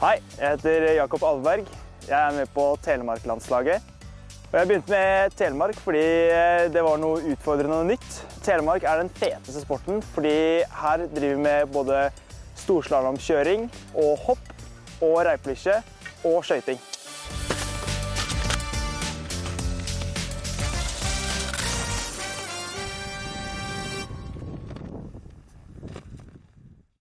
Hei, jeg heter Jakob Alverg. Jeg er med på Telemark-landslaget. Og Jeg begynte med Telemark fordi eh, det var noe utfordrende og nytt. Telemark er den feteste sporten fordi her driver vi med både storslalåmkjøring og hopp og reiplisje og skøyting.